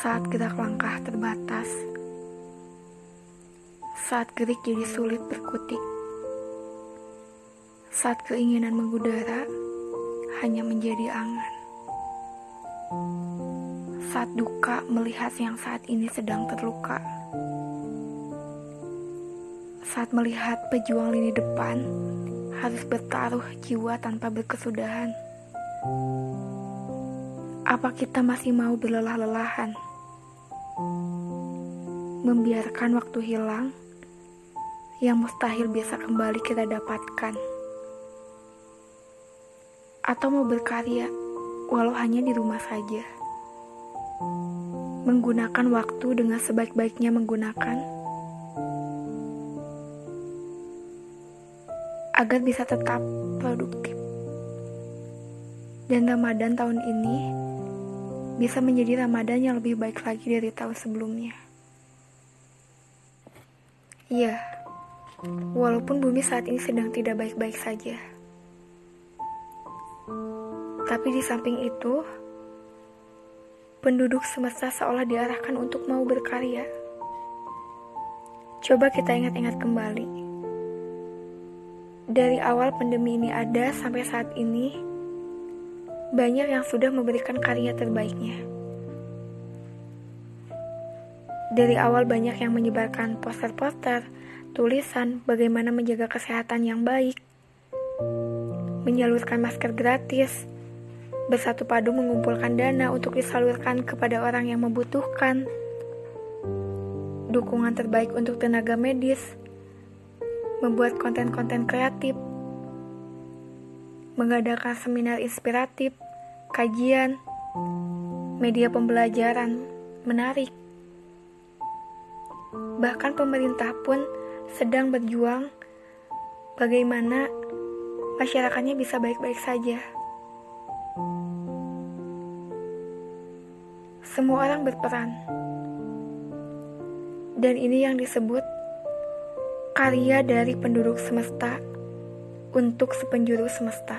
saat gerak langkah terbatas, saat gerik jadi sulit berkutik, saat keinginan mengudara hanya menjadi angan, saat duka melihat yang saat ini sedang terluka, saat melihat pejuang lini depan harus bertaruh jiwa tanpa berkesudahan. Apa kita masih mau berlelah-lelahan? Membiarkan waktu hilang yang mustahil bisa kembali kita dapatkan. Atau mau berkarya walau hanya di rumah saja. Menggunakan waktu dengan sebaik-baiknya menggunakan agar bisa tetap produktif. Dan Ramadan tahun ini bisa menjadi Ramadan yang lebih baik lagi dari tahun sebelumnya. Iya, walaupun bumi saat ini sedang tidak baik-baik saja. Tapi di samping itu, penduduk semesta seolah diarahkan untuk mau berkarya. Coba kita ingat-ingat kembali. Dari awal pandemi ini ada sampai saat ini, banyak yang sudah memberikan karya terbaiknya. Dari awal banyak yang menyebarkan poster-poster, tulisan bagaimana menjaga kesehatan yang baik, menyalurkan masker gratis, bersatu padu mengumpulkan dana untuk disalurkan kepada orang yang membutuhkan, dukungan terbaik untuk tenaga medis, membuat konten-konten kreatif, mengadakan seminar inspiratif, kajian, media pembelajaran menarik. Bahkan pemerintah pun sedang berjuang bagaimana masyarakatnya bisa baik-baik saja. Semua orang berperan. Dan ini yang disebut karya dari penduduk semesta untuk sepenjuru semesta.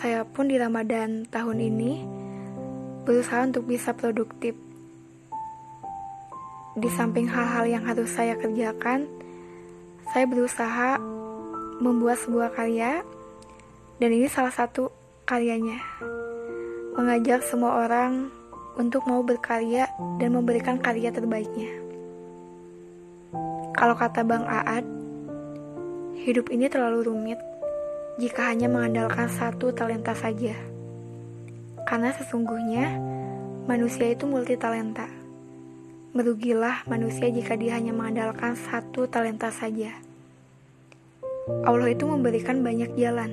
Saya pun di Ramadan tahun ini berusaha untuk bisa produktif. Di samping hal-hal yang harus saya kerjakan, saya berusaha membuat sebuah karya dan ini salah satu karyanya. Mengajak semua orang untuk mau berkarya dan memberikan karya terbaiknya. Kalau kata Bang Aad, Hidup ini terlalu rumit jika hanya mengandalkan satu talenta saja. Karena sesungguhnya manusia itu multi talenta. Merugilah manusia jika dia hanya mengandalkan satu talenta saja. Allah itu memberikan banyak jalan.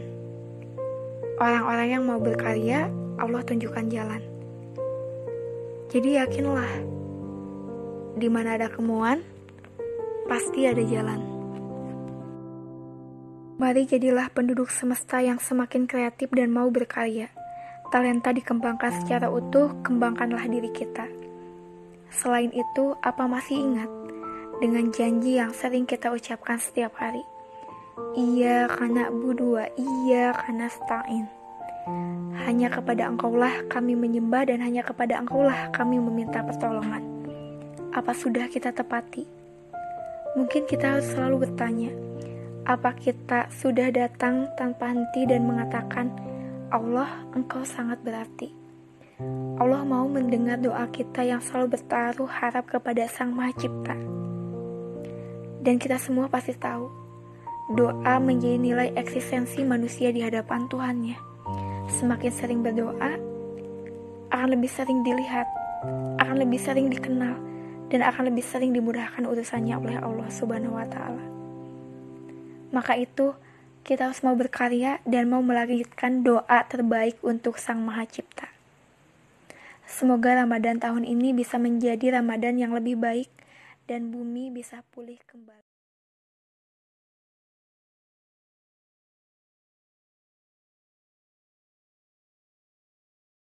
Orang-orang yang mau berkarya, Allah tunjukkan jalan. Jadi yakinlah, di mana ada kemuan, pasti ada jalan. Mari jadilah penduduk semesta yang semakin kreatif dan mau berkarya. Talenta dikembangkan secara utuh, kembangkanlah diri kita. Selain itu, apa masih ingat dengan janji yang sering kita ucapkan setiap hari? Iya karena budua, iya karena stain. Hanya kepada engkaulah kami menyembah dan hanya kepada engkaulah kami meminta pertolongan. Apa sudah kita tepati? Mungkin kita harus selalu bertanya, apa kita sudah datang tanpa henti dan mengatakan, Allah, engkau sangat berarti. Allah mau mendengar doa kita yang selalu bertaruh harap kepada Sang Maha Cipta. Dan kita semua pasti tahu, doa menjadi nilai eksistensi manusia di hadapan Tuhannya. Semakin sering berdoa, akan lebih sering dilihat, akan lebih sering dikenal, dan akan lebih sering dimudahkan urusannya oleh Allah Subhanahu wa Ta'ala. Maka itu, kita harus mau berkarya dan mau melanjutkan doa terbaik untuk Sang Maha Cipta. Semoga Ramadan tahun ini bisa menjadi Ramadan yang lebih baik dan bumi bisa pulih kembali.